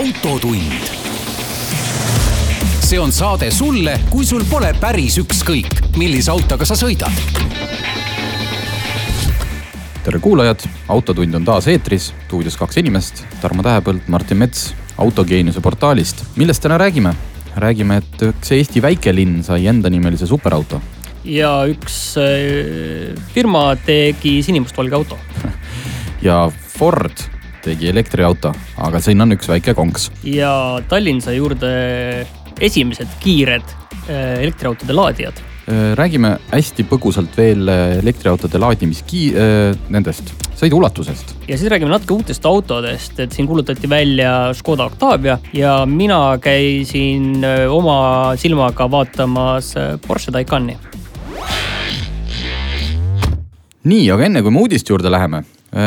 autotund. see on saade sulle, kui sul pole päris ükskõik, millise autoga sa sõidad. tere kuulajad, Autotund on taas eetris, stuudios kaks inimest, Tarmo Tähepõld, Martin Mets Autogeeniuse portaalist. millest täna räägime? räägime, et üks Eesti väikelinn sai endanimelise superauto. ja üks äh, firma tegi sinimustvalge auto ja Ford tegi elektriauto, aga siin on üks väike konks. ja Tallinn sai juurde esimesed kiired äh, elektriautode laadijad. Äh, räägime hästi põgusalt veel äh, elektriautode laadimiski-, nendest sõiduulatusest. ja siis räägime natuke uutest autodest, et siin kuulutati välja Škoda Octavia ja mina käisin oma silmaga vaatamas Porsche Taycani. nii, aga enne kui me uudiste juurde läheme,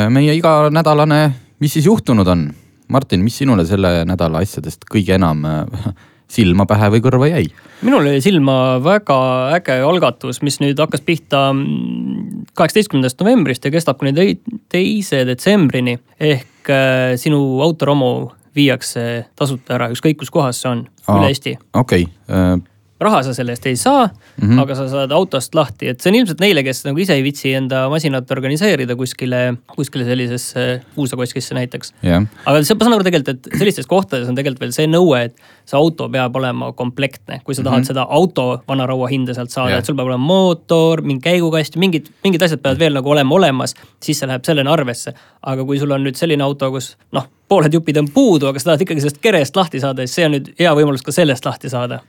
meie iganädalane mis siis juhtunud on? Martin, mis sinule selle nädala asjadest kõige enam äh, silma, pähe või kõrva jäi? minul jäi silma väga äge algatus, mis nüüd hakkas pihta mm, kaheksateistkümnendast novembrist ja kestab kuni teise detsembrini. ehk äh, sinu autoromu viiakse tasuta ära, ükskõik kus kohas see on, üle Eesti. okei okay. Raha sa selle eest ei saa mm, -hmm. aga sa saad autost lahti, et see on ilmselt neile, kes nagu ise ei viitsi enda masinat organiseerida kuskile, kuskile sellisesse puusakoskisse näiteks yeah.. aga see, ma saan aru tegelikult, et sellistes kohtades on tegelikult veel see nõue, et see auto peab olema komplektne, kui sa tahad mm -hmm. seda auto vanaraua hinda sealt saada yeah., et sul peab olema mootor, mingi käigukast, mingid, mingid asjad peavad veel nagu olema olemas, siis see läheb sellena arvesse. aga kui sul on nüüd selline auto, kus noh, pooled jupid on puudu, aga sa tahad ikkagi sellest kerest lahti saada, siis see on nüüd hea võimalus ka sellest lahti saada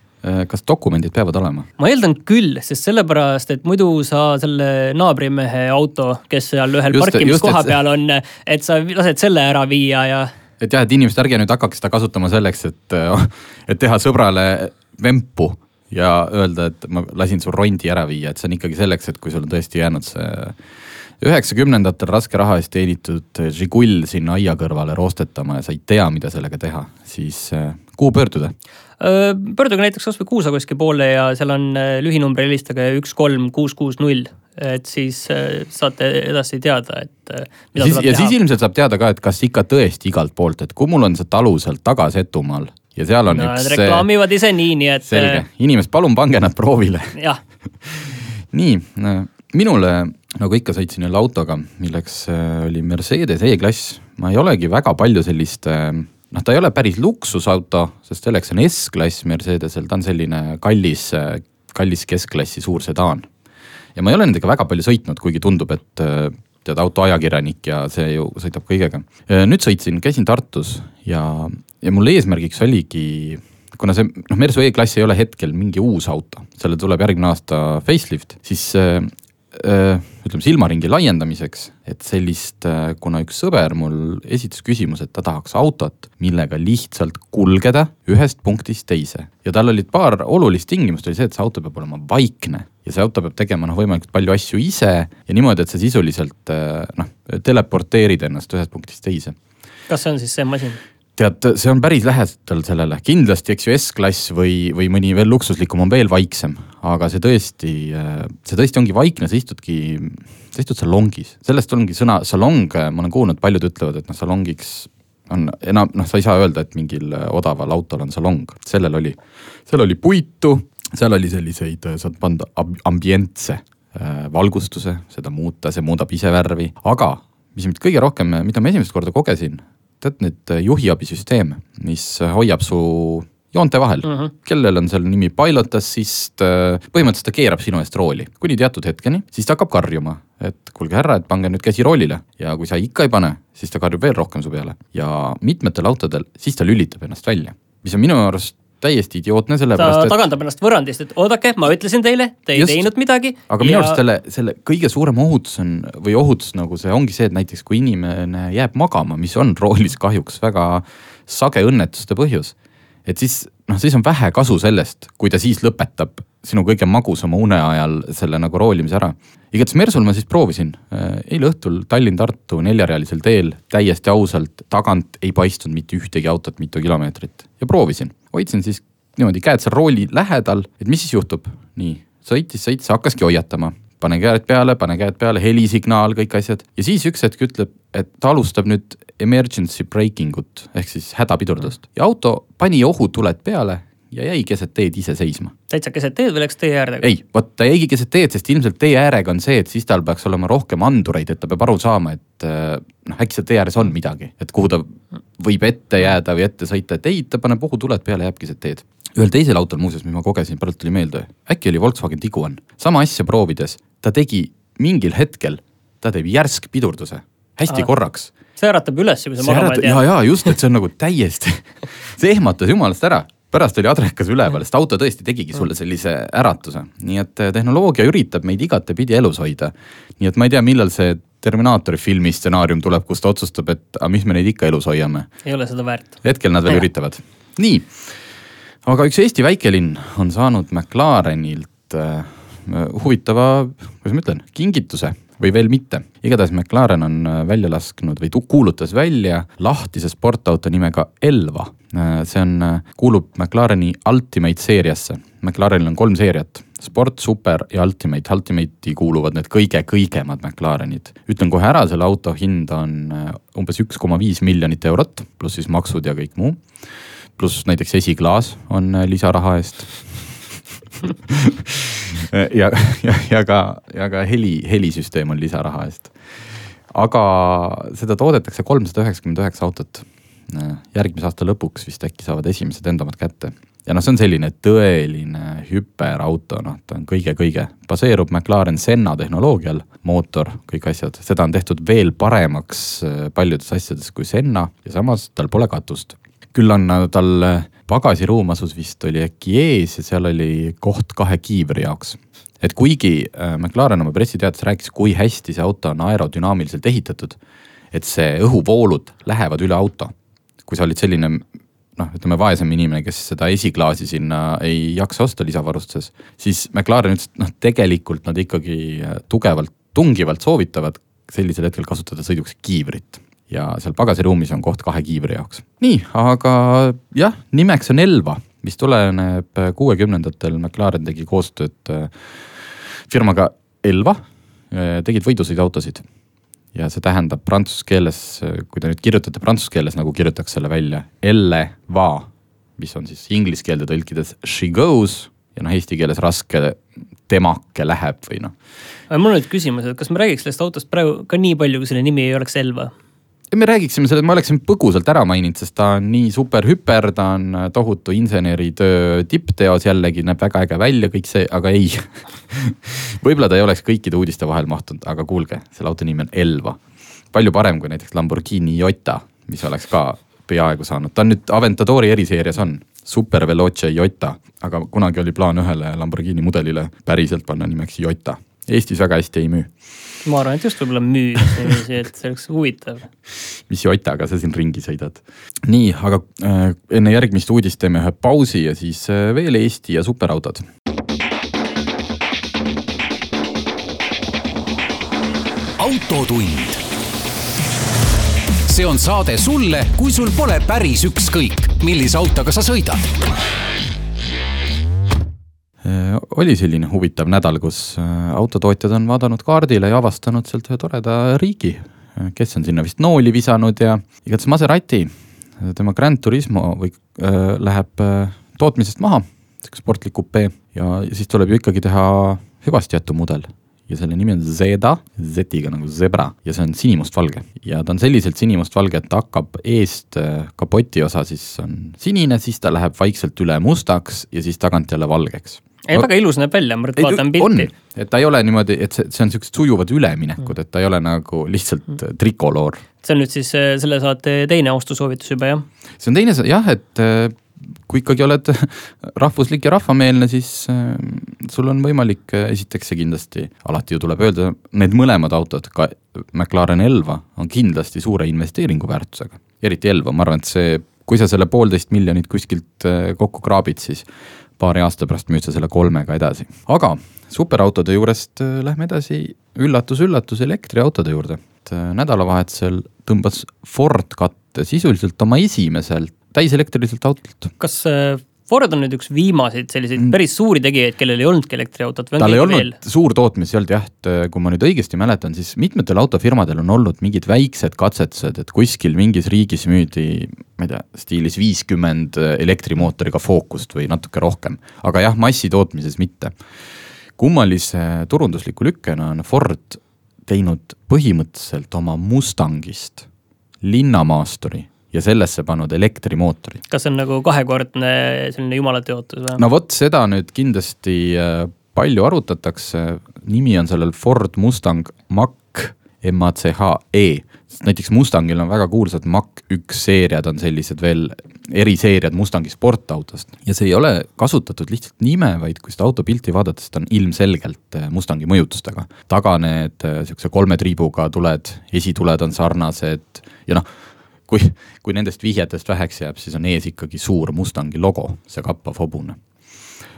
kas dokumendid peavad olema? ma eeldan küll, sest sellepärast, et muidu sa selle naabrimehe auto, kes seal ühel just, parkimiskoha just, peal on, et sa lased selle ära viia ja. et jah, et inimesed, ärge nüüd hakake seda kasutama selleks, et, et teha sõbrale vempu ja öelda, et ma lasin sul rondi ära viia, et see on ikkagi selleks, et kui sul on tõesti jäänud see üheksakümnendatel raske raha eest teenitud Žigull sinna aia kõrvale roostetama ja sa ei tea, mida sellega teha, siis äh, kuhu pöörduda? pöörduge näiteks kasvõi Kuusakoski poole ja seal on lühinumber, helistage üks kolm kuus kuus null et siis saate edasi teada, et. ja siis, ja siis ilmselt saab teada ka, et kas ikka tõesti igalt poolt, et kui mul on see talu seal taga Setumaal ja seal on no, üks. reklaamivad ise nii, nii et. selge, inimesed, palun pange nad proovile. jah nii, minule nagu ikka sõitsin jälle autoga, milleks oli Mercedes E-klass. ma ei olegi väga palju sellist noh, ta ei ole päris luksusauto, sest selleks on S-klass Mercedesel, ta on selline kallis, kallis keskklassi suur sedaan. ja ma ei ole nendega väga palju sõitnud, kuigi tundub, et tead, autoajakirjanik ja see ju sõidab kõigega. nüüd sõitsin, käisin Tartus ja, ja mul eesmärgiks oligi kuna see noh, Mersu E-klass ei ole hetkel mingi uus auto, sellele tuleb järgmine aasta facelift, siis ütleme silmaringi laiendamiseks, et sellist, äh, kuna üks sõber mul esitas küsimuse, et ta tahaks autot, millega lihtsalt kulgeda ühest punktist teise. ja tal olid paar olulist tingimust, oli see, et see auto peab olema vaikne ja see auto peab tegema noh, võimalikult palju asju ise ja niimoodi, et sa sisuliselt äh, noh, teleporteerid ennast ühest punktist teise. kas see on siis see masin? Tead, see on päris lähedal sellele, kindlasti, eks ju, S-klass või, või mõni veel luksuslikum on veel vaiksem, aga see tõesti, see tõesti ongi vaikne, sa istudki, sa istud salongis, sellest ongi sõna salong, ma olen kuulnud, paljud ütlevad, et noh, salongiks on enam, noh, sa ei saa öelda, et mingil odaval autol on salong, sellel oli, seal oli puitu, seal oli selliseid, saad panna ambientse äh, valgustuse, seda muuta, see muudab ise värvi, aga mis mind kõige rohkem, mida ma esimest korda kogesin tead nüüd äh, juhiabisüsteem, mis äh, hoiab su joonte vahel. Uh, -huh. kellel on seal nimi pilot assist, äh, põhimõtteliselt ta keerab sinu eest rooli. Kuni teatud hetkeni, siis ta hakkab karjuma, et kuulge härra, et pange nüüd käsi roolile. Ja kui sa ikka ei pane, siis ta karjub veel rohkem su peale. Ja mitmetel autodel, siis ta lülitab ennast välja, mis on minu arust täiesti idiootne, ta sellepärast et tagandab ennast võrrandist, et oodake, ma ütlesin teile, te ei Just. teinud midagi. aga minu arust selle, selle kõige suurem ohutus on või ohutus nagu see ongi see, et näiteks kui inimene jääb magama, mis on roolis kahjuks väga sage õnnetuste põhjus. et siis noh, siis on vähe kasu sellest, kui ta siis lõpetab sinu kõige magusama une ajal selle nagu roolimise ära. igatahes Mersul ma siis proovisin äh, eile õhtul Tallinn-Tartu neljarealisel teel täiesti ausalt, tagant ei paistnud mitte ühtegi autot mitu kilomeetrit ja proovisin, hoidsin siis niimoodi käed seal rooli lähedal, et mis siis juhtub, nii sõitis, sõitis, hakkaski hoiatama, pane käed peale, pane käed peale, helisignaal, kõik asjad. Ja siis üks hetk ütleb, et ta alustab nüüd emergency braking ut ehk siis hädapidurdust. Ja auto pani ohutuled peale ja jäi keset teed ise seisma. täitsa keset teed või läks tee äärde? ei, vot ta jäigi keset teed, sest ilmselt tee äärega on see, et siis tal peaks olema rohkem andureid, et ta peab aru saama, et äh, noh, äkki seal tee ääres on midagi, et kuhu ta võib ette jääda või ette sõita, et ei, ta paneb ohutuled peale, jääb keset teed. ühel teisel autol muuseas, mis ma kogesin, praegu tuli meelde, äkki oli Volkswagen Tiguan, sama asja proovides, ta tegi mingil hetkel, ta teeb järsk pidurduse, hästi Aa. korraks see äratab üles, kui sa magama ei ja, tea. ja just, et see on nagu täiesti, see ehmatas jumalast ära. Pärast oli adrekas üleval, sest auto tõesti tegigi sulle sellise äratuse, nii et eh, tehnoloogia üritab meid igatepidi elus hoida. nii et ma ei tea, millal see Terminaatori filmi stsenaarium tuleb, kus ta otsustab, et aga mis me neid ikka elus hoiame. ei ole seda väärt. hetkel nad veel Jah. üritavad. nii, aga üks Eesti väikelinn on saanud McLarenilt äh, huvitava, kuidas ma ütlen, kingituse või veel mitte. igatahes McLaren on äh, välja lasknud või kuulutas välja lahtise sportauto nimega Elva. see on, kuulub McLareni Ultimate seeriasse. McLarenil on kolm seeriat, sport, super ja Ultimate. Ultimate'i kuuluvad need kõige-kõigemad McLarenid. ütlen kohe ära, selle auto hind on äh, umbes üks koma viis miljonit eurot, pluss siis maksud ja kõik muu pluss näiteks esiklaas on äh, lisaraha eest ja, ja, ja ka, ja ka heli, helisüsteem on lisaraha eest. aga seda toodetakse kolmsada üheksakümmend üheksa autot. järgmise aasta lõpuks vist äkki saavad esimesed enda omad kätte. ja noh, see on selline tõeline hüperauto, noh, ta on kõige-kõige, baseerub McLaren Senna tehnoloogial, mootor, kõik asjad, seda on tehtud veel paremaks äh, paljudes asjades kui Senna ja samas tal pole katust küll on äh, tal äh, pagasiruum asus vist oli äkki ees ja seal oli koht kahe kiivri jaoks. et kuigi äh, McLaren oma pressiteates rääkis, kui hästi see auto on aerodünaamiliselt ehitatud, et see õhuvoolud lähevad üle auto. kui sa olid selline noh, ütleme vaesem inimene, kes seda esiklaasi sinna ei jaksa osta lisavarustuses, siis McLaren ütles, et noh, tegelikult nad ikkagi äh, tugevalt, tungivalt soovitavad sellisel hetkel kasutada sõiduks kiivrit ja seal pagasiruumis on koht kahe kiivri jaoks. nii, aga jah, nimeks on Elva, mis tuleneb kuuekümnendatel McLaren tegi koostööd äh, firmaga Elva, tegid võidusõiduautosid. ja see tähendab prantsuse keeles, kui te nüüd kirjutate prantsuse keeles nagu kirjutaks selle välja, Elle va, mis on siis inglise keelde tõlkides she goes ja noh, eesti keeles raske temake läheb või noh mul on nüüd küsimus, et kas me räägiks sellest autost praegu ka nii palju, kui selle nimi ei oleks Elva? Ja me räägiksime sellest, ma oleksin põgusalt ära maininud, sest ta on nii super hüper, ta on tohutu inseneritöö tippteos jällegi, näeb väga äge välja, kõik see, aga ei. võib-olla ta ei oleks kõikide uudiste vahel mahtunud, aga kuulge, selle auto nimi on Elva. palju parem kui näiteks Lamborghini Jota, mis oleks ka peaaegu saanud, ta on nüüd Aventadori eriseerias on, Super Veloce Jota, aga kunagi oli plaan ühele Lamborghini mudelile päriselt panna nimeks Jota. Eestis väga hästi ei müü ma arvan, et just võib-olla müüa niiviisi, et see oleks huvitav. mis jotaga sa siin ringi sõidad. nii, aga äh, enne järgmist uudist teeme ühe pausi ja siis äh, veel Eesti ja superautod. autotund. see on saade sulle, kui sul pole päris ükskõik, millise autoga sa sõidad oli selline huvitav nädal, kus äh, autotootjad on vaadanud kaardile ja avastanud sealt ühe toreda riigi, kes on sinna vist nooli visanud ja igatahes Maserati, tema Grand Turismo või äh, läheb äh, tootmisest maha, sihuke sportlik kupee ja siis tuleb ju ikkagi teha hüvasti jätu mudel. Ja selle nimi on Zeda, Z-iga nagu zebra ja see on sinimustvalge. Ja ta on selliselt sinimustvalge, et ta hakkab eest äh, kapoti osa siis on sinine, siis ta läheb vaikselt üle mustaks ja siis tagant jälle valgeks ei, väga ilus näeb välja, ma ei, vaatan pilti., et ta ei ole niimoodi, et see, see on siuksed sujuvad üleminekud, et ta ei ole nagu lihtsalt Mm. trikoloor. see on nüüd siis äh, selle saate teine ostusoovitus juba jah? see on teine, jah, et äh, kui ikkagi oled rahvuslik ja rahvameelne, siis äh, sul on võimalik, esiteks see kindlasti, alati ju tuleb öelda, need mõlemad autod, ka McLaren Elva on kindlasti suure investeeringu väärtusega. eriti Elva, ma arvan, et see, kui sa selle poolteist miljonit kuskilt kokku kraabid, siis paari aasta pärast müüd sa selle kolmega edasi. aga superautode juurest lähme edasi, üllatus-üllatus, elektriautode juurde. nädalavahetusel tõmbas Ford katte sisuliselt oma esimeselt täiselektriliselt autolt. kas äh, Ford on nüüd üks viimaseid selliseid mm. päris suuri tegijaid, kellel ei olnudki elektriautot tal ei olnud veel? suurtootmisi olnud jah, et äh, kui ma nüüd õigesti mäletan, siis mitmetel autofirmadel on olnud mingid väiksed katsetused, et kuskil mingis riigis müüdi, ma ei tea, stiilis viiskümmend äh, elektrimootoriga Focust või natuke rohkem, aga jah, massitootmises mitte. kummalise turundusliku lükkena on Ford teinud põhimõtteliselt oma Mustangist linnamaasturi ja sellesse pannud elektrimootori. kas see on nagu kahekordne selline jumala teotus või? no vot, seda nüüd kindlasti äh, palju arutatakse, nimi on sellel Ford Mustang Mach, M-A-C-H-E. näiteks Mustangil on väga kuulsad Mach üks seeriad on sellised veel eriseeriad Mustangi sportautost. ja see ei ole kasutatud lihtsalt nime, vaid kui seda auto pilti vaadata, siis ta on ilmselgelt äh, Mustangi mõjutustega. taga need äh, sihukese kolme triibuga tuled, esituled on sarnased ja noh kui, kui nendest vihjetest väheks jääb, siis on ees ikkagi suur Mustangi logo, see kappav hobune.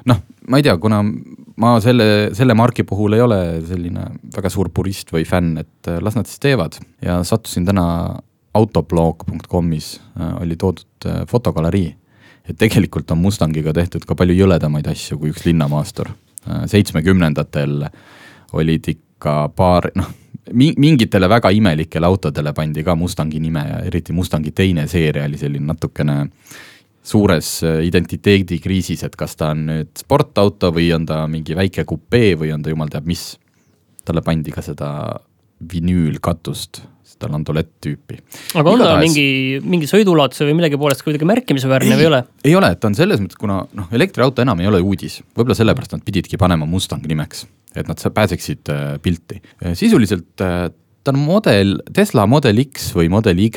noh, ma ei tea, kuna ma selle, selle marki puhul ei ole selline väga suur purist või fänn, et äh, las nad siis teevad ja sattusin täna autoblog.com'is äh, oli toodud äh, fotogalerii. et tegelikult on Mustangiga tehtud ka palju jõledamaid asju kui üks linnamaastur. seitsmekümnendatel olid ikka paar, noh mingitele väga imelikele autodele pandi ka Mustangi nime ja eriti Mustangi teine seeria oli selline natukene suures äh, identiteedikriisis, et kas ta on nüüd sportauto või on ta mingi väike kupee või on ta jumal teab mis. talle pandi ka seda vinüülkatust, seda landolett tüüpi. aga on ta mingi, mingi sõiduulatuse või millegi poolest kuidagi märkimisväärne või ei ole? ei ole, ta on selles mõttes, kuna noh, elektriauto enam ei ole uudis, võib-olla sellepärast nad pididki panema Mustang nimeks et nad pääseksid äh, pilti. Äh, sisuliselt äh, ta on model, Tesla Model X või Model Y,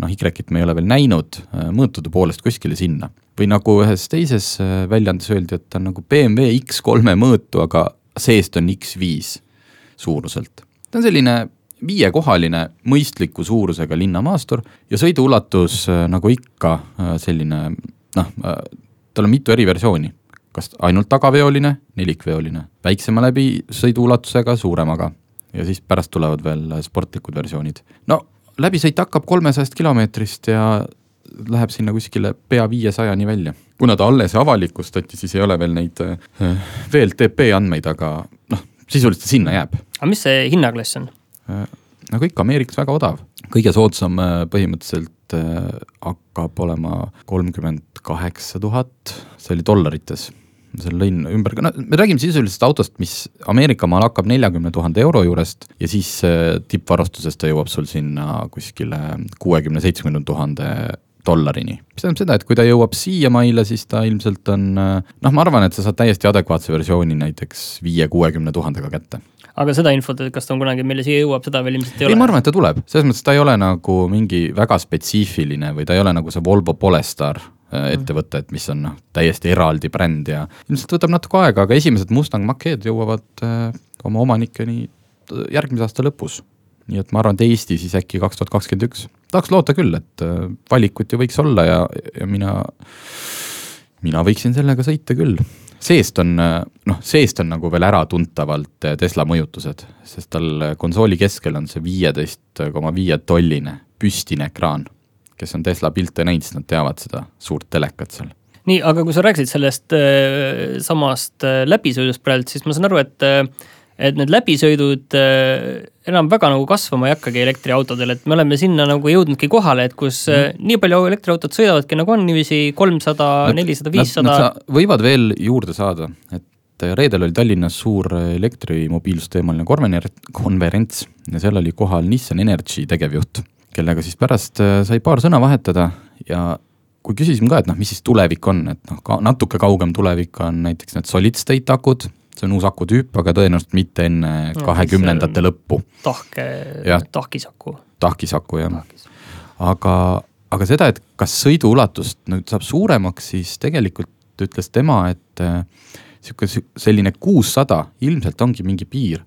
noh Y-it me ei ole veel näinud, mõõtude poolest kuskile sinna. või nagu ühes teises väljaandes öeldi, et ta on nagu BMW X3 mõõtu, aga seest on X5 suuruselt. Ta on selline viiekohaline mõistliku suurusega linnamaastur ja sõiduulatus nagu ikka selline noh, tal on mitu eri versiooni kas ainult tagaveoline, nelikveoline, väiksema läbisõiduulatusega, suuremaga ja siis pärast tulevad veel sportlikud versioonid. no läbisõit hakkab kolmesajast kilomeetrist ja läheb sinna kuskile pea viiesajani välja. kuna ta alles avalikustati, siis ei ole veel neid äh, VLTP andmeid, aga sisuliselt sinna jääb. aga mis see hinnaklass on? Äh, nagu ikka, Ameerikas väga odav, kõige soodsam äh, põhimõtteliselt hakkab olema kolmkümmend kaheksa tuhat, see oli dollarites seal lõin ümber, no me räägime sisuliselt autost, mis Ameerika maal hakkab neljakümne tuhande euro juurest ja siis äh, tippvarustusest ta jõuab sul sinna kuskile kuuekümne, seitsmekümne tuhande dollarini. mis tähendab seda, et kui ta jõuab siiamaile, siis ta ilmselt on äh, noh, ma arvan, et sa saad täiesti adekvaatse versiooni näiteks viie-kuuekümne tuhandega kätte aga seda infot, et kas ta on kunagi meile siia jõuab, seda veel ilmselt ei ole? ei, ma arvan, et ta tuleb, selles mõttes ta ei ole nagu mingi väga spetsiifiline või ta ei ole nagu see Volvo Polestar Äh, ettevõte, et mis on noh, täiesti eraldi bränd ja ilmselt võtab natuke aega, aga esimesed Mustang Mach-E-d jõuavad äh, oma omanikeni järgmise aasta lõpus. Nii et ma arvan, et Eesti siis äkki kaks tuhat kakskümmend üks. tahaks loota küll, et äh, valikut ju võiks olla ja, ja mina, mina võiksin sellega sõita küll. seest on, noh, seest on nagu veel äratuntavalt Tesla mõjutused, sest tal konsooli keskel on see viieteist koma viie tolline püstine ekraan kes on Tesla pilte näinud, siis nad teavad seda suurt telekat seal. nii, aga kui sa rääkisid sellest äh, samast äh, läbisõidust praegu, siis ma saan aru, et äh, et need läbisõidud äh, enam väga nagu kasvama ei hakkagi elektriautodel, et me oleme sinna nagu jõudnudki kohale, et kus mm. nii palju elektriautod sõidavadki nagu on niiviisi kolmsada, nelisada, viissada. võivad veel juurde saada, et reedel oli Tallinnas suur elektrimobiilsusteemaline konverents ja seal oli kohal Nissan Energy tegevjuht kellega siis pärast äh, sai paar sõna vahetada ja kui küsisime ka, et noh, mis siis tulevik on, et noh, ka natuke kaugem tulevik on näiteks need solid state akud, see on uus akutüüp, aga tõenäoliselt mitte enne kahekümnendate no, lõppu. tahke, tahkisaku. tahkisaku jah, aga, aga seda, et kas sõiduulatust nüüd saab suuremaks, siis tegelikult ütles tema, et äh, sihuke selline kuussada ilmselt ongi mingi piir,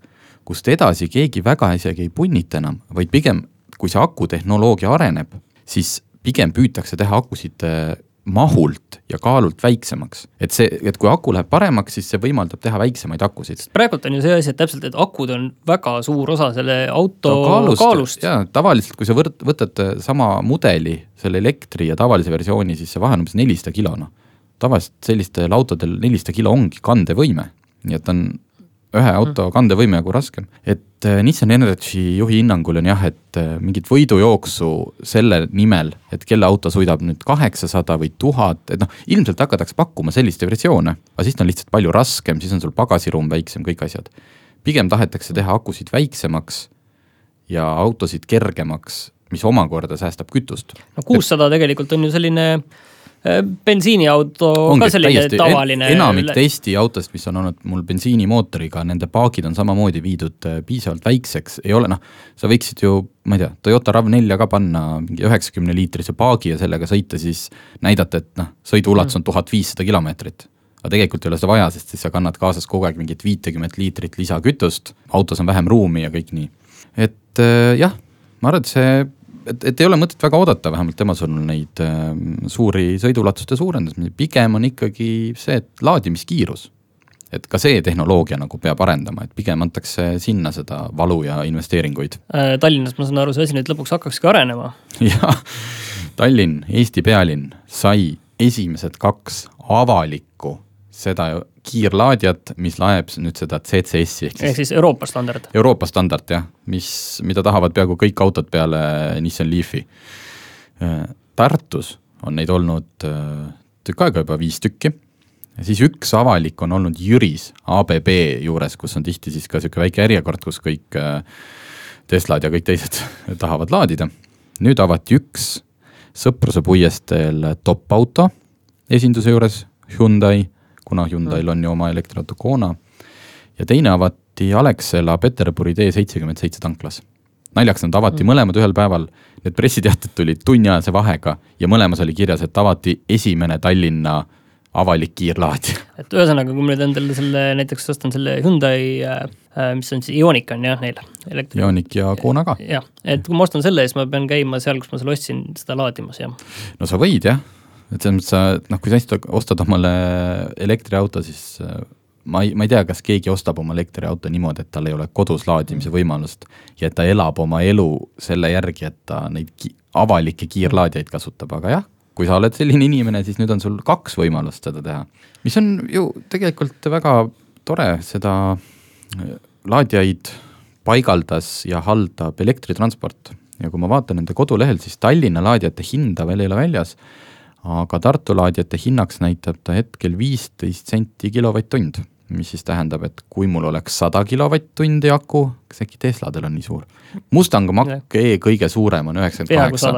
kust edasi keegi väga isegi ei punnita enam, vaid pigem kui see akutehnoloogia areneb, siis pigem püütakse teha akusid äh, mahult ja kaalult väiksemaks. et see, et kui aku läheb paremaks, siis see võimaldab teha väiksemaid akusid. praegult on ju see asi, et täpselt, et akud on väga suur osa selle auto no, kaalust, kaalust.. jaa, tavaliselt kui sa võrd-, võtad sama mudeli, selle elektri ja tavalise versiooni, siis see vahe on umbes nelisada kilo, noh. tavaliselt sellistel autodel nelisada kilo ongi kandevõime, nii et on ühe auto kandevõime nagu raskem. et äh, Nissan Energy juhi hinnangul on jah, et äh, mingit võidujooksu selle nimel, et kelle auto sõidab nüüd kaheksasada või tuhat, et noh, ilmselt hakatakse pakkuma sellist versioone, aga siis ta on lihtsalt palju raskem, siis on sul pagasiruum väiksem, kõik asjad. pigem tahetakse teha akusid väiksemaks ja autosid kergemaks, mis omakorda säästab kütust. no kuussada tegelikult on ju selline bensiiniauto Ongi, ka selline täiesti, tavaline. enamik testiautost, mis on olnud mul bensiinimootoriga, nende paagid on samamoodi viidud äh, piisavalt väikseks, ei ole noh, sa võiksid ju, ma ei tea, Toyota RAV4 ka panna mingi üheksakümne liitrise paagi ja sellega sõita, siis näidata, et noh, sõiduulatus on tuhat viissada kilomeetrit aga tegelikult ei ole seda vaja, sest siis sa kannad kaasas kogu aeg mingit viitekümmet liitrit lisakütust, autos on vähem ruumi ja kõik nii. et äh, jah, ma arvan, et see et, et ei ole mõtet väga oodata, vähemalt tema sõnul neid äh, suuri sõiduulatuste suurendamisi, pigem on ikkagi see, et laadimiskiirus. et ka see tehnoloogia nagu peab arendama, et pigem antakse sinna seda valu ja investeeringuid äh,. Tallinnas, ma saan aru, see asi nüüd lõpuks hakkakski arenema. jah, Tallinn, Eesti pealinn, sai esimesed kaks avalikku seda kiirlaadijat, mis laeb nüüd seda CCS-i ehk siis. ehk siis Euroopa standard. Euroopa standard jah, mis, mida tahavad peaaegu kõik autod peale Nissan Leafi. Tartus on neid olnud äh, tükk aega juba viis tükki. ja siis üks avalik on olnud Jüris ABB juures, kus on tihti siis ka sihuke väike järjekord, kus kõik äh, Teslad ja kõik teised tahavad laadida. nüüd avati üks Sõpruse puiesteel top auto esinduse juures, Hyundai kuna Hyundai'l on ju oma elektriauto Kona. ja teine avati Alexela Peterburi tee seitsekümmend seitse tanklas. naljakas, nad avati mm. mõlemad ühel päeval, need pressiteated tulid tunniajase vahega ja mõlemas oli kirjas, et avati esimene Tallinna avalik kiirlaad. et ühesõnaga, kui ma nüüd endale selle, näiteks ostan selle Hyundai äh, äh mis on siis Ioniq on jah neil. Ioniq ja Kona ka. jah, et kui ma ostan selle, siis ma pean käima seal, kus ma selle ostsin, seda laadimas, jah. no sa võid jah et selles mõttes sa noh, kui sa ostad, omale elektriauto, siis äh, ma ei, ma ei tea, kas keegi ostab oma elektriauto niimoodi, et tal ei ole kodus laadimise võimalust ja et ta elab oma elu selle järgi, et ta neid ki avalikke kiirlaadijaid kasutab, aga jah, kui sa oled selline inimene, siis nüüd on sul kaks võimalust seda teha. mis on ju tegelikult väga tore, seda äh, laadijaid paigaldas ja haldab elektritransport. Ja kui ma vaatan nende kodulehel, siis Tallinna laadijate hinda veel ei ole väljas aga Tartu laadijate hinnaks näitab ta hetkel viisteist senti kilovatt-tund, mis siis tähendab, et kui mul oleks sada kilovatt-tundi aku, kas äkki Tesladel on nii suur? Mustang Mach-E kõige suurem on üheksakümmend kaheksa.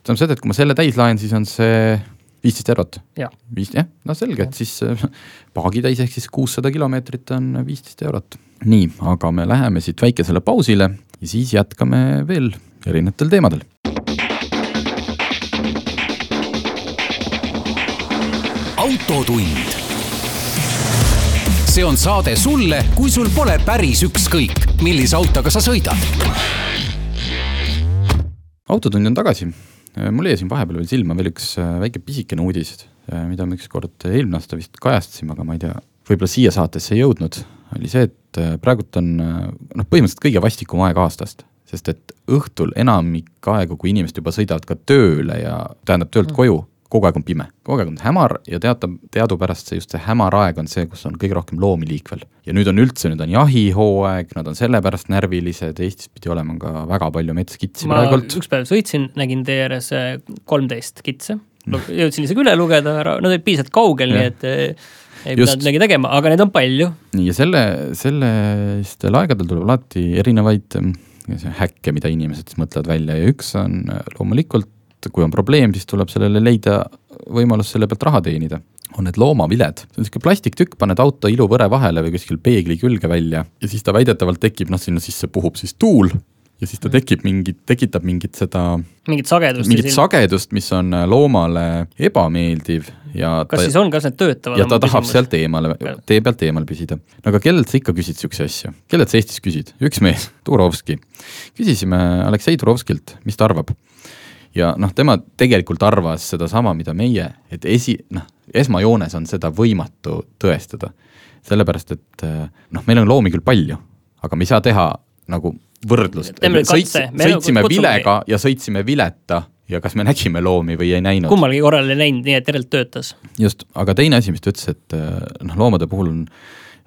tähendab seda, et kui ma selle täis laen, siis on see viisteist eurot. viis, jah, no selge, et siis äh, paagitäis ehk siis kuussada kilomeetrit on viisteist eurot. nii, aga me läheme siit väikesele pausile ja siis jätkame veel erinevatel teemadel autotund. see on saade sulle, kui sul pole päris ükskõik, millise autoga sa sõidad. autotund on tagasi. mul jäi siin vahepeal veel silma veel üks äh, väike pisikene uudis, äh, mida me ükskord eelmine aasta vist kajastasime, aga ma ei tea, võib-olla siia saatesse ei jõudnud. oli see, et äh, praegult on noh, põhimõtteliselt kõige vastikum aeg aastast sest et õhtul enamik aegu, kui inimesed juba sõidavad ka tööle ja tähendab töölt mm. koju, kogu aeg on pime, kogu aeg on hämar ja teatab, teadupärast see just see hämar aeg on see, kus on kõige rohkem loomi liikvel. ja nüüd on üldse, nüüd on jahihooaeg, nad on sellepärast närvilised, Eestis pidi olema ka väga palju metskitsi praegult. üks päev sõitsin, nägin tee ääres äh, kolmteist kitse, jõudsin isegi üle lugeda nad olid piisavalt kaugel, nii et äh, ei pidanud midagi tegema, aga neid on palju. nii ja selle, sellistel aegadel tuleb alati erinevaid häkke, mida inimesed siis mõtlevad välja ja üks on äh, loomulikult kui on probleem, siis tuleb sellele leida võimalus selle pealt raha teenida. on need loomaviled, see on sihuke plastiktükk, paned auto iluvõre vahele või kuskil peegli külge välja ja siis ta väidetavalt tekib, noh sinna sisse puhub siis tuul ja siis ta tekib mingit, tekitab mingit seda, mingit sagedust. mingit sagedust, mis on äh, loomale ebameeldiv ja kas ta, siis on, kas need töötavad? ja ta tahab sealt eemale, tee pealt eemal püsida. no aga kellelt sa ikka küsid siukse asju, kellelt sa Eestis küsid? üks mees, Turovski. küsisime Aleksei Turovskilt, mis ta arvab. Ja noh, tema tegelikult arvas sedasama, mida meie, et esi, noh, esmajoones on seda võimatu tõestada. sellepärast, et noh, meil on loomi küll palju, aga me ei saa teha nagu võrdlust. Sõits, sõitsime vilega ja sõitsime vileta ja kas me nägime loomi või ei näinud. kummalgi korral ei näinud, nii et järelikult töötas. just, aga teine asi, mis ta ütles, et noh, loomade puhul on,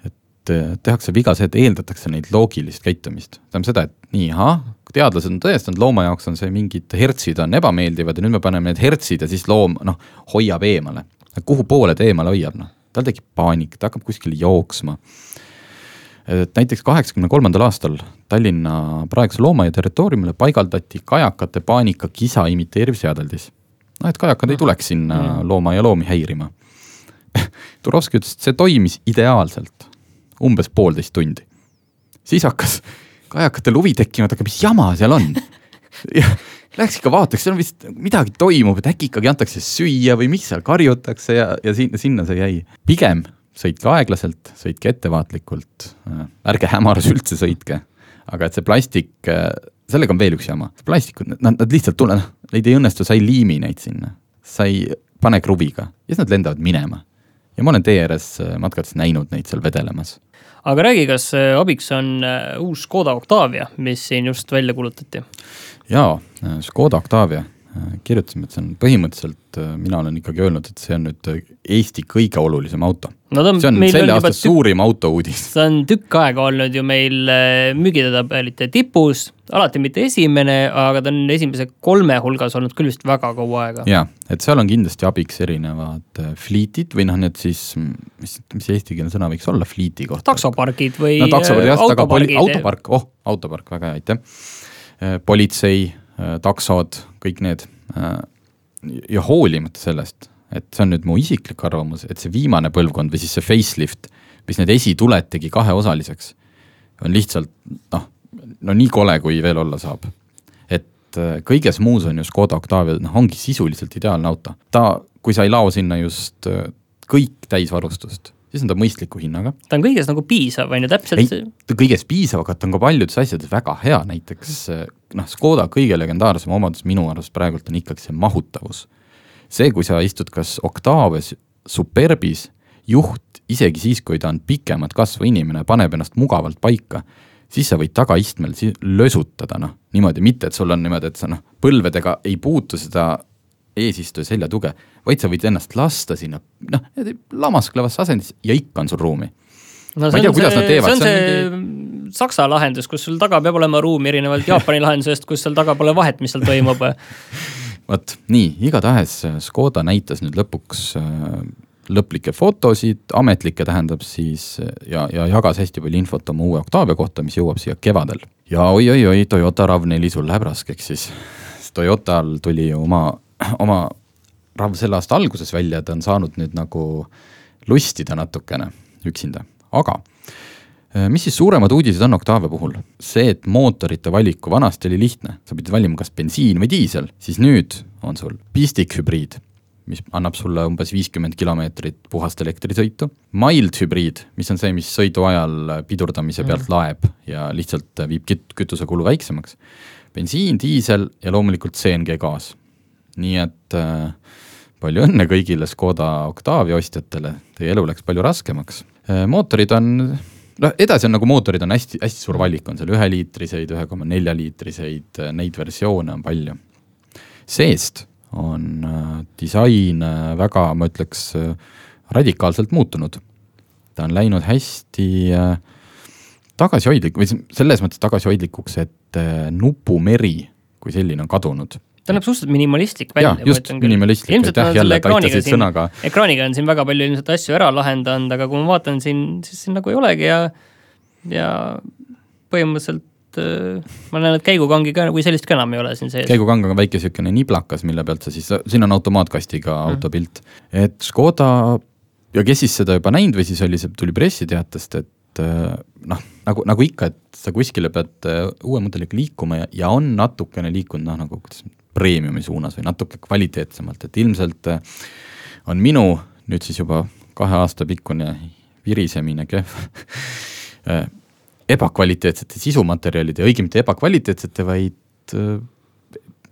et tehakse viga see, et eeldatakse neid loogilist käitumist. tähendab seda, et nii, ahah, teadlased on tõestanud, looma jaoks on see mingid hertsid on ebameeldivad ja nüüd me paneme need hertsid ja siis loom noh, hoiab eemale. kuhu poole ta eemale hoiab, noh, tal tekib paanika, ta hakkab kuskile jooksma et näiteks kaheksakümne kolmandal aastal Tallinna praeguse loomaaia territooriumile paigaldati kajakate paanika kisa imiteeriv seadeldis. noh, et kajakad ei tuleks sinna mm. loomaaia loomi häirima Turovski ütles, et see toimis ideaalselt, umbes poolteist tundi. siis hakkas kajakatel huvi tekkima, et aga mis jama seal on ja läks ikka vaataks, seal vist midagi toimub, et äkki ikkagi antakse süüa või mis seal karjutakse ja, ja sinna, sinna see jäi. pigem sõitke aeglaselt, sõitke ettevaatlikult, äh, ärge hämaras üldse sõitke. aga et see plastik, äh, sellega on veel üks jama, plastikud, nad, nad lihtsalt tulevad, noh, neid ei õnnestu, sa ei liimi neid sinna, sa ei pane kruviga ja siis nad lendavad minema. Ja ma olen tee ääres äh, matkates näinud neid seal vedelemas. aga räägi, kas abiks on uus Škoda Octavia, mis siin just välja kuulutati? jaa, Škoda Octavia kirjutasime, et see on põhimõtteliselt, mina olen ikkagi öelnud, et see on nüüd Eesti kõige olulisem auto no on, see on selle aasta tükk, suurim autouudis. see on tükk aega olnud ju meil äh, müügitabelite tipus, alati mitte esimene, aga ta on esimese kolme hulgas olnud küll vist väga kaua aega. ja, et seal on kindlasti abiks erinevad äh, fliitid või noh, need siis, mis, mis eestikeelne sõna võiks olla fliiti kohta? taksopargid või no, taksopargid jah, poli-, autopark, oh, autopark, väga hea, aitäh. Äh, politsei, taksod, kõik need ja hoolimata sellest et see on nüüd mu isiklik arvamus, et see viimane põlvkond või siis see facelift, mis need esituled tegi kaheosaliseks, on lihtsalt noh, no nii kole, kui veel olla saab. et äh, kõiges muus on ju Škoda Octavia, noh, ongi sisuliselt ideaalne auto. ta, kui sa ei lao sinna just äh, kõik täisvarustust, siis on ta mõistliku hinnaga. ta on kõiges nagu piisav, on ju, täpselt ei, ta kõiges piisav, aga ta on ka paljudes asjades väga hea, näiteks äh, noh, Škoda kõige legendaarsem omadus minu arust praegult on ikkagi see mahutavus. See, kui sa istud kas Octaves, Superbis, juht, isegi siis, kui ta on pikemat kasvu inimene, paneb ennast mugavalt paika, siis sa võid tagaistmel lösutada, noh, niimoodi, mitte et sul on niimoodi, et sa noh, põlvedega ei puutu seda eesistuja seljatuge, vaid sa võid ennast lasta sinna, noh, lamasklevas asendis ja ikka on sul ruumi no,. ma ei tea, kuidas nad teevad. see on see, see mingi... saksa lahendus, kus sul taga peab olema ruumi, erinevalt Jaapani lahendusest, kus seal taga pole vahet, mis seal toimub vot nii, igatahes äh, Škoda näitas nüüd lõpuks äh, lõplikke fotosid, ametlikke tähendab siis ja, ja jagas hästi palju infot oma uue Octavia kohta, mis jõuab siia kevadel. ja oi-oi-oi, Toyota RAV4 sul läheb raskeks siis. Toyotal tuli oma, oma RAV selle aasta alguses välja, ta on saanud nüüd nagu lustida natukene üksinda, aga Äh, mis siis suuremad uudised on Octavia puhul? see, et mootorite valiku, vanasti oli lihtne, sa pidid valima kas bensiin või diisel, siis nüüd on sul pistikhübriid, mis annab sulle umbes viiskümmend kilomeetrit puhast elektrisõitu. Mild hübriid, mis on see, mis sõidu ajal pidurdamise pealt mm. laeb ja lihtsalt viib küt-, kütusekulu väiksemaks. bensiin, diisel ja loomulikult CNG gaas. nii et äh, palju õnne kõigile Škoda Octavia ostjatele, teie elu läks palju raskemaks. Mootorid on noh, edasi on nagu mootorid on hästi, hästi suur valik, on seal üheliitriseid, ühe koma nelja liitriseid, neid versioone on palju. seest on äh, disain äh, väga, ma ütleks äh,, radikaalselt muutunud. ta on läinud hästi äh, tagasihoidlik või selles mõttes tagasihoidlikuks, et äh, nupumeri kui selline on kadunud ta näeb suhteliselt minimalistlik välja. just, minimalistlik, aitäh jälle, et aitasid sõnaga. ekraaniga on siin väga palju ilmselt asju ära lahendanud, aga kui ma vaatan siin, siis siin nagu ei olegi ja, ja põhimõtteliselt äh, ma näen, et käigukangi ka kui sellist ka enam ei ole siin sees. käigukang on väike niisugune niblakas, mille pealt sa siis, siin on automaatkastiga mm. autopilt, et Škoda ja kes siis seda juba näinud või siis oli see, tuli pressiteatest, et et äh, noh, nagu, nagu ikka, et sa kuskile pead äh, uue mudeliga liikuma ja, ja on natukene liikunud noh, nagu kuidas premiumi suunas või natuke kvaliteetsemalt, et ilmselt äh, on minu nüüd siis juba kahe aasta pikkune virisemine kehv ebakvaliteetsete sisumaterjalide, õigemini mitte ebakvaliteetsete, vaid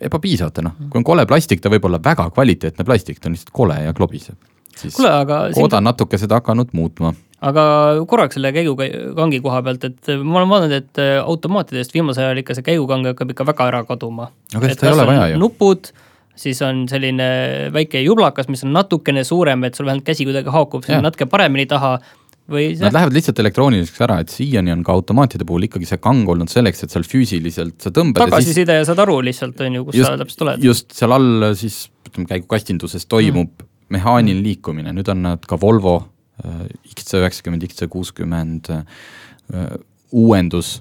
ebapiisavate, noh, kui on kole plastik, ta võib olla väga kvaliteetne plastik, ta on lihtsalt kole ja klobiseb. siis Kule, Koda on natuke seda hakanud muutma aga korraks selle käigukangi koha pealt, et ma olen vaadanud, et automaatidest viimasel ajal ikka see käigukang hakkab ikka väga ära kaduma. aga seda ei ole vaja ju. nupud, siis on selline väike jublakas, mis on natukene suurem, et sul vähemalt käsi kuidagi haakub natuke paremini taha või see? Nad lähevad lihtsalt elektrooniliseks ära, et siiani on ka automaatide puhul ikkagi see kang olnud selleks, et seal füüsiliselt sa tõmbad. tagasiside ja, siis... ja saad aru lihtsalt, on ju, kus just, sa täpselt oled. just seal all siis ütleme käigukastinduses toimub mm. mehaaniline liikumine, nüüd on nad ka Volvo äh, XC90, XC60 äh, uuendus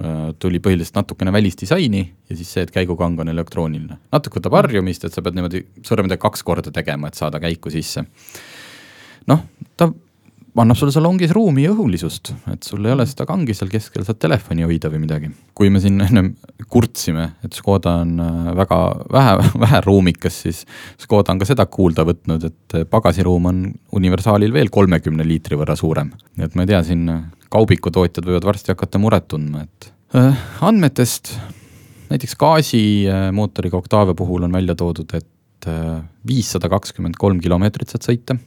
äh, tuli põhiliselt natukene välisdisaini ja siis see, et käigukang on elektrooniline. natuke võtab harjumist, et sa pead niimoodi sõrmedega kaks korda tegema, et saada käiku sisse. noh, ta annab sulle salongis ruumi ja õhulisust, et sul ei ole seda kangi seal keskel, saad telefoni hoida või midagi. kui me siin ennem kurtsime, et Škoda on äh, väga vähe, vähe ruumikas, siis Škoda on ka seda kuulda võtnud, et pagasiruum on universaalil veel kolmekümne liitri võrra suurem. nii et ma ei tea, siin kaubikutootjad võivad varsti hakata muret tundma, et äh, andmetest näiteks gaasimootoriga Octavia puhul on välja toodud, et äh, viissada kakskümmend kolm kilomeetrit saad sõita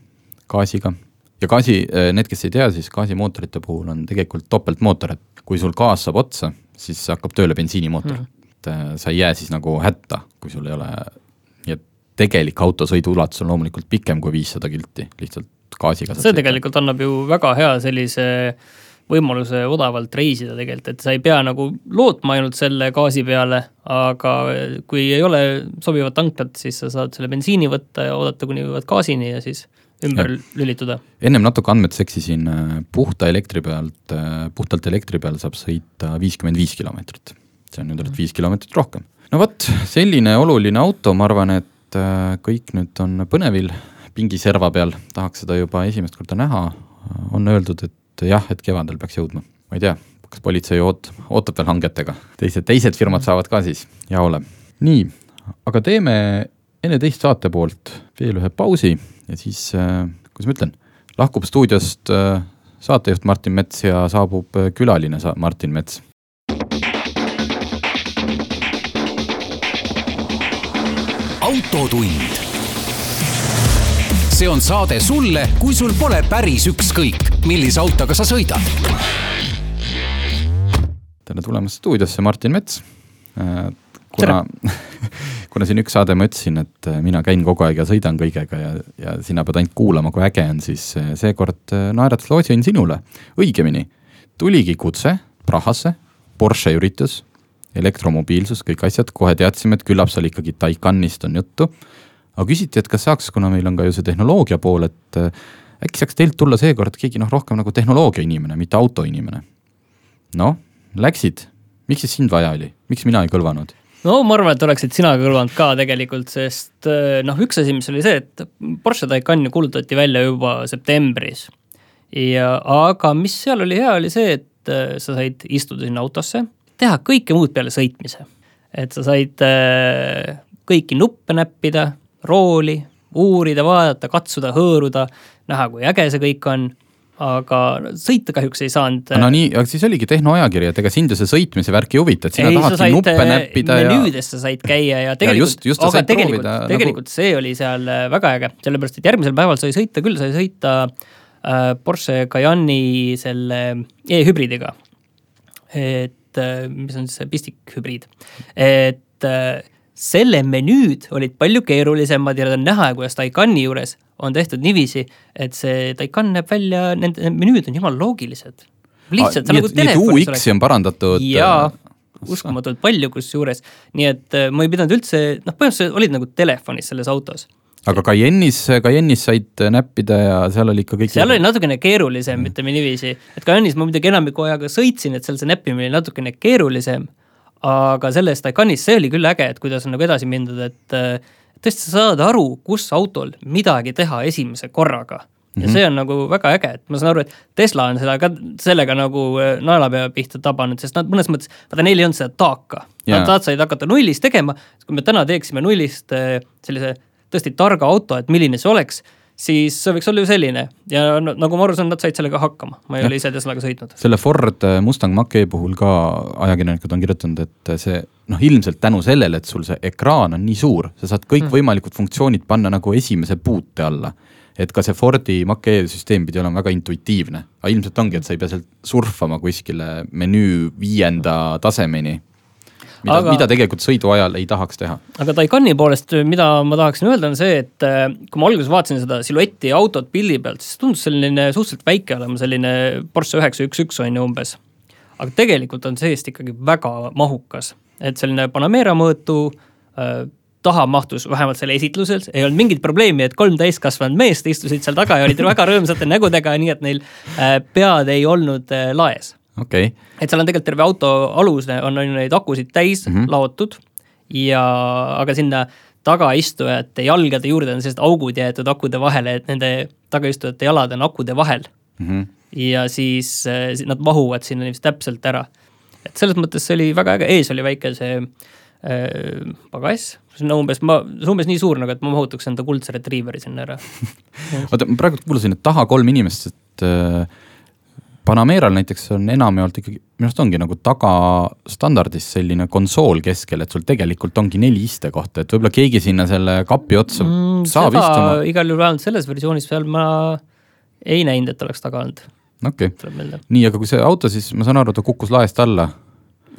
gaasiga ja gaasi, äh, need, kes ei tea, siis gaasimootorite puhul on tegelikult topeltmootor, et kui sul gaas saab otsa, siis hakkab tööle bensiinimootor mm. -hmm. et äh, sa ei jää siis nagu hätta, kui sul ei ole, nii et tegelik auto sõiduulatus on loomulikult pikem kui viissada kilti, lihtsalt gaasiga. see tegelikult annab ju väga hea sellise võimaluse odavalt reisida tegelikult, et sa ei pea nagu lootma ainult selle gaasi peale, aga kui ei ole sobivat tanklat, siis sa saad selle bensiini võtta ja oodata, kuni jõuad gaasini ja siis ümber ja. lülituda. ennem natuke andmed seksisin, äh, puhta elektri pealt, äh, puhtalt elektri peal saab sõita viiskümmend viis kilomeetrit. see on nüüd ainult viis kilomeetrit rohkem. no vot, selline oluline auto, ma arvan, et äh, kõik nüüd on põnevil pingiserva peal, tahaks seda juba esimest korda näha. on öeldud, et jah, et kevadel peaks jõudma, ma ei tea, kas politsei oot-, ootab veel hangetega, teised, teised firmad saavad ka siis, ja ole. nii, aga teeme enne teist saate poolt veel ühe pausi ja siis, äh, kuidas ma ütlen, lahkub stuudiost äh, saatejuht Martin Mets ja saabub äh, külaline Martin Mets. autotund. see on saade sulle, kui sul pole päris ükskõik, millise autoga sa sõidad. tere tulemast stuudiosse, Martin Mets kuna, kuna siin üks saade ma ütlesin, et äh, mina käin kogu aeg ja sõidan kõigega ja, ja sina pead ainult kuulama, kui äge on, siis äh, seekord äh, naeratas lootsin sinule. õigemini, tuligi kutse Prahasse, Porsche üritus, elektromobiilsus, kõik asjad, kohe teadsime, et küllap seal ikkagi Taycanist on juttu. aga küsiti, et kas saaks, kuna meil on ka ju see tehnoloogia pool, et äkki saaks teilt tulla seekord keegi noh, rohkem nagu tehnoloogia inimene, mitte autoinimene. noh, läksid, miks siis sind vaja oli, miks mina ei kõlvanud? No ma arvan, et oleksid sina kõlvanud ka tegelikult, sest eh, noh, üks asi, mis oli see, et Porsche Taycan ju kuulutati välja juba septembris. ja, aga mis seal oli hea, oli see, et eh, sa said istuda sinna autosse, teha kõike muud peale sõitmise. et sa said eh, kõiki nuppe näppida, rooli, uurida, vaadata, katsuda, hõõruda, näha, kui äge see kõik on aga sõita kahjuks ei saanud. no nii, aga siis oligi tehnoajakiri, et ega sind ju see sõitmise värk ei huvita, et sina ei, tahadki nuppe äh, näppida ja. menüüdes sa said käia ja tegelikult, aga tegelikult, nagu- tegelikult nagu... see oli seal äh, väga äge, sellepärast et järgmisel päeval sai sõita küll, sai sõita äh, Porsche Cayenne'i selle e-hübriidiga. et äh, mis on siis see pistikhübriid, et äh, selle menüüd olid palju keerulisemad ja need on näha, kuidas Taycani juures on tehtud niiviisi, et see Taycan näeb välja, nende menüüd on jumala loogilised. lihtsalt ah, nagu telefonis oleks. UX-i on parandatud. jaa, äh, uskumatult palju kusjuures, nii et äh, ma ei pidanud üldse, noh, põhimõtteliselt olid nagu telefonis selles autos aga Cayenne'is, Cayenne'is said näppida ja seal oli ikka kõik. seal oli natukene keerulisem ütleme niiviisi, et Cayenne'is ma muidugi enamiku ajaga sõitsin, et seal see näppimine oli natukene keerulisem. Aga selles Taycanis see oli küll äge, et kuidas on nagu edasi mindud, et äh, tõesti sa saad aru, kus autol midagi teha esimese korraga. ja see on nagu väga äge, et ma saan aru, et Tesla on seda ka sellega nagu äh, naelapea pihta tabanud, sest nad mõnes mõttes, vaata neil ei olnud seda taaka. Nad, nad said hakata nullist tegema, kui me täna teeksime nullist äh, sellise tõesti targa auto, et milline see oleks, siis see võiks olla ju selline ja nagu ma aru saan, nad said sellega hakkama, ma ei ja. ole ise Teslaga sõitnud. selle Ford äh, Mustang Mach-E puhul ka ajakirjanikud on kirjutanud, et see noh, ilmselt tänu sellele, et sul see ekraan on nii suur, sa saad kõikvõimalikud mm. funktsioonid panna nagu esimese puute alla et ka see Fordi Mach-E süsteem pidi olema väga intuitiivne, aga ilmselt ongi, et sa ei pea sealt surfama kuskile menüü viienda tasemeni mida aga..., mida tegelikult sõidu ajal ei tahaks teha. aga Taycani poolest, mida ma tahaksin öelda, on see, et äh, kui ma alguses vaatasin seda siluetti ja autot pildi pealt, siis tundus selline suhteliselt väike olema, selline Porsche üheksa üks üks on ju umbes. aga tegelikult on seest ikkagi väga mahukas, et selline Panamera mõõtu äh, taha mahtus vähemalt selle esitlusel, ei olnud mingit probleemi, et kolm täiskasvanud meest istusid seal taga ja olid väga rõõmsate nägudega, nii et neil äh, pead ei olnud äh, laes. Okay.. et seal on tegelikult terve auto alus, on, on neid akusid täis mm -hmm. laotud ja, aga sinna tagaistujate jalgade juurde on sellised augud jäetud akude vahele, et nende tagaistujate jalad on akude vahel mm. -hmm. ja siis äh, nad mahuvad sinna niiviisi täpselt ära. et selles mõttes see oli väga äge, ees oli väike see äh, pagass see on umbes, ma, see on umbes nii suur nagu, et ma mahutuks enda kuldse retriiveri sinna ära. oota, ma praegu kuulasin, et taha kolm inimest, et äh, Panameral näiteks on enamjaolt ikkagi, minu arust ongi nagu tagastandardis selline konsool keskel, et sul tegelikult ongi neli istekohta, et võib-olla keegi sinna selle kapi otsa mm, saab istuma. igal juhul vähemalt selles versioonis veel ma ei näinud, et oleks taga olnud. okei okay., nii, aga kui see auto siis, ma saan aru, ta kukkus laest alla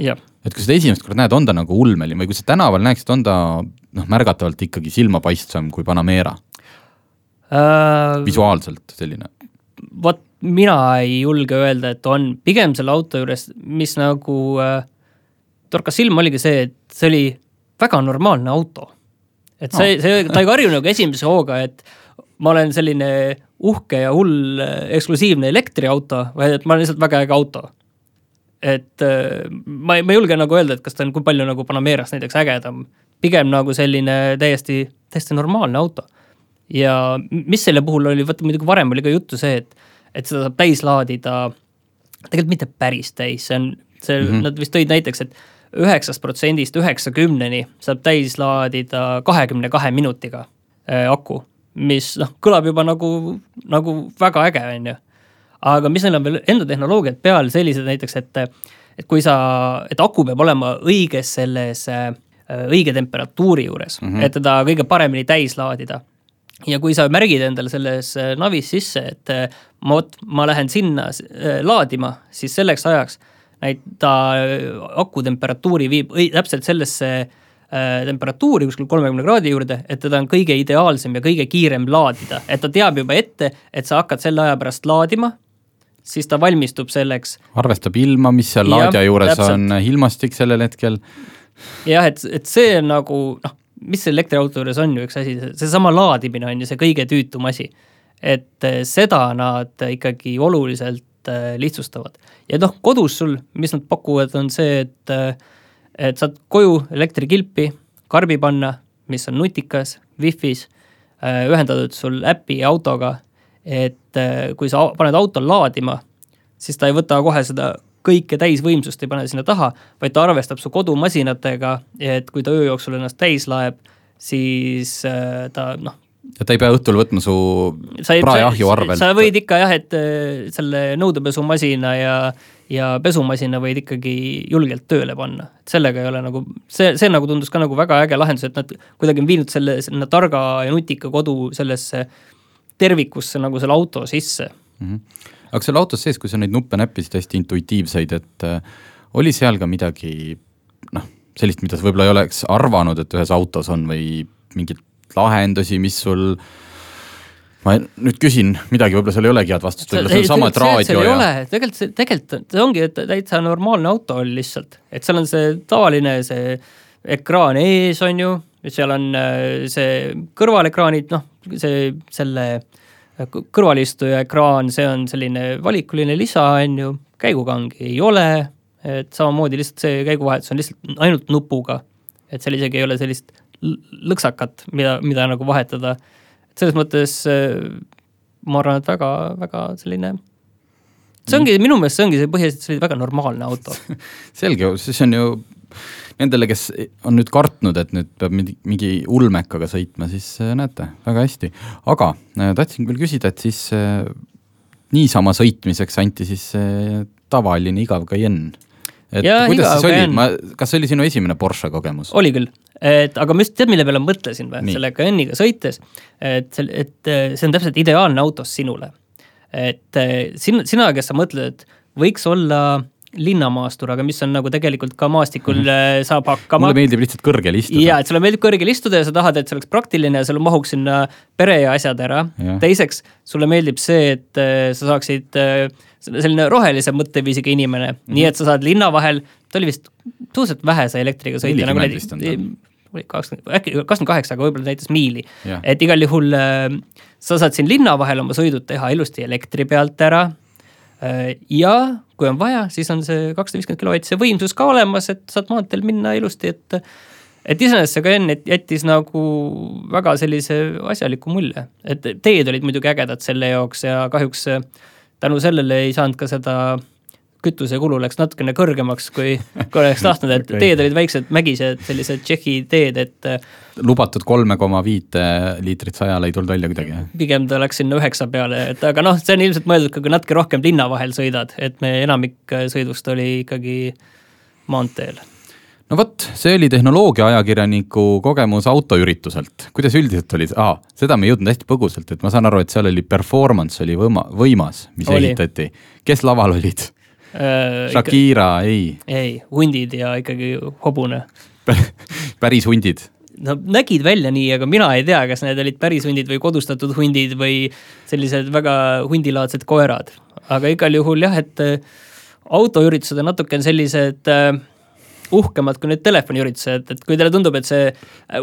et kui seda esimest korda näed, on ta nagu ulmeline või kui sa tänaval näeksid, on ta noh, märgatavalt ikkagi silmapaistvam kui Panamera äh,? visuaalselt selline? vot mina ei julge öelda, et on, pigem selle auto juures, mis nagu äh, torkas silma, oligi see, et see oli väga normaalne auto. et see no., see, ta ei karju nagu esimese hooga, et ma olen selline uhke ja hull äh, eksklusiivne elektriauto, vaid et ma olen lihtsalt väga äge auto et äh, ma ei, ma ei julge nagu öelda, et kas ta on, kui palju nagu Panamerast näiteks ägedam. pigem nagu selline täiesti, täiesti normaalne auto. ja mis selle puhul oli, vaata muidugi varem oli ka juttu see, et, et seda saab täis laadida, tegelikult mitte päris täis, see on, see mm, -hmm. nad vist tõid näiteks, et üheksast protsendist üheksakümneni saab täis laadida kahekümne kahe minutiga äh, aku, mis noh, kõlab juba nagu, nagu väga äge, on ju aga mis neil on veel enda tehnoloogiad peal sellised näiteks, et, et kui sa, et aku peab olema õiges selles äh, õige temperatuuri juures mm, -hmm. et teda kõige paremini täis laadida. Ja kui sa märgid endale selles äh, navis sisse, et äh, ma vot, ma lähen sinna laadima, siis selleks ajaks näit-, ta aku temperatuuri viib õi-, täpselt sellesse temperatuuri kuskil kolmekümne kraadi juurde, et teda on kõige ideaalsem ja kõige kiirem laadida, et ta teab juba ette, et sa hakkad selle aja pärast laadima siis ta valmistub selleks. arvestab ilma, mis seal laadija juures täpselt. on, ilmastik sellel hetkel. jah, et, et see on nagu noh, mis elektriauto juures on ju üks asi, seesama laadimine on ju see kõige tüütum asi. et eh, seda nad ikkagi oluliselt eh, lihtsustavad. ja noh, kodus sul, mis nad pakuvad, on see, et, eh, et saad koju elektrikilpi, karbi panna, mis on nutikas, wifi's, ühendatud sul äpi autoga et kui sa paned auto laadima, siis ta ei võta kohe seda kõike täisvõimsust ei pane sinna taha, vaid ta arvestab su kodumasinatega, et kui ta öö jooksul ennast täis laeb, siis äh, ta noh. ja ta ei pea õhtul võtma su praeahju arvelt. sa võid ikka jah, et äh, selle nõudepesumasina ja, ja pesumasina võid ikkagi julgelt tööle panna. et sellega ei ole nagu, see, see nagu tundus ka nagu väga äge lahendus, et nad kuidagi on viinud selle, sinna targa ja nutika kodu sellesse tervikusse nagu selle auto sisse mm. -hmm. Aga seal autos sees, kui sa neid nuppe näppisid hästi intuitiivseid, et äh, oli seal ka midagi noh, sellist, mida sa võib-olla ei oleks arvanud, et ühes autos on või mingeid lahendusi, mis sul ma nüüd küsin midagi, võib-olla seal ei olegi head vastust, võib-olla see on sama, et raadio ja. tegelikult see, tegelikult see ongi, et täitsa normaalne auto oli lihtsalt, et seal on see tavaline see ekraan ees, on ju, seal on äh, see kõrvalekraanid, noh, see, selle äh, kõrvalistuja ekraan, see on selline valikuline lisa, on ju, käigukangi ei ole, et samamoodi lihtsalt see käiguvahetus on lihtsalt ainult nupuga. et seal isegi ei ole sellist lõksakat, mida, mida nagu vahetada. et selles mõttes äh, ma arvan, et väga-väga selline see ongi minu meelest see ongi see põhiliselt selline väga normaalne auto selge, siis on ju nendele, kes on nüüd kartnud, et nüüd peab mingi, ulmekaga sõitma, siis äh, näete, väga hästi. aga äh, tahtsin küll küsida, et siis äh, niisama sõitmiseks anti siis tavaline igav Cayenne. et ja, kuidas siis oli, ma, kas see oli sinu esimene Porsche kogemus? oli küll, et aga ma just tead, mille peale mõtlesin või, selle Cayenne'iga sõites, et, et see on täpselt ideaalne auto sinule. et sina, sina, kes sa mõtled, et võiks olla linnamaastur, aga mis on nagu tegelikult ka maastikul mm. saab hakkama. mulle meeldib lihtsalt kõrgel istuda. ja, et sulle meeldib kõrgel istuda ja sa tahad, et see oleks praktiline ja sul mahuks sinna pere ja asjad ära. teiseks, sulle meeldib see, et äh, sa saaksid äh, selline rohelise mõtteviisiga inimene mm, -hmm. nii et sa saad linna vahel, ta oli vist suhteliselt vähese elektriga sõita nagu näiteks oli kakskümmend, äkki kakskümmend kaheksa, aga võib-olla näitas miili. et igal juhul äh, sa saad siin linna vahel oma sõidud teha ilusti elektri pealt ära ja kui on vaja, siis on see kakssada viiskümmend kilovatti see võimsus ka olemas, et saad maanteel minna ilusti, et et iseenesest see Cayenne jättis nagu väga sellise asjaliku mulje, et teed olid muidugi ägedad selle jaoks ja kahjuks tänu sellele ei saanud ka seda kütusekulu läks natukene kõrgemaks, kui, kui oleks tahtnud, et okay. teed olid väiksed mägised, sellised Tšehhi teed, et. lubatud kolme koma viite liitrit sajale ei tulnud välja kuidagi? pigem ta läks sinna üheksa peale, et aga noh, see on ilmselt mõeldud ka, kui natuke rohkem linna vahel sõidad, et me enamik sõidust oli ikkagi maanteel no vot, see oli tehnoloogia ajakirjaniku kogemus autoürituselt. kuidas üldiselt oli ah,, seda me ei jõudnud hästi põgusalt, et ma saan aru, et seal oli performance oli võima, võimas, mis oli. ehitati. kes laval olid? Äh,. Shakira, ei. ei, hundid ja ikkagi hobune päris hundid? no nägid välja nii, aga mina ei tea, kas need olid päris hundid või kodustatud hundid või sellised väga hundilaadsed koerad. aga igal juhul jah, et äh, autoüritused on natukene sellised äh, uhkemad kui need telefoniüritused, et kui teile tundub, et see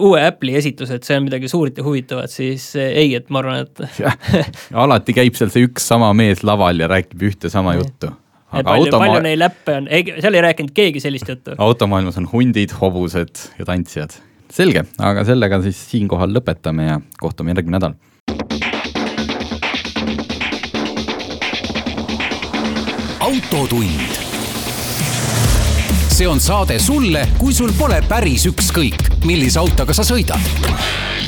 uue Apple'i esitus, et see on midagi suurt ja huvitavat, siis ei, et ma arvan, et alati käib seal see üks sama mees laval ja räägib ühte sama juttu aga palju automa..., palju neid läppe on, ei, seal ei rääkinud keegi sellist juttu. automaailmas on hundid, hobused ja tantsijad. selge, aga sellega siis siinkohal lõpetame ja kohtume järgmine nädal. autotund. see on saade sulle, kui sul pole päris ükskõik, millise autoga sa sõidad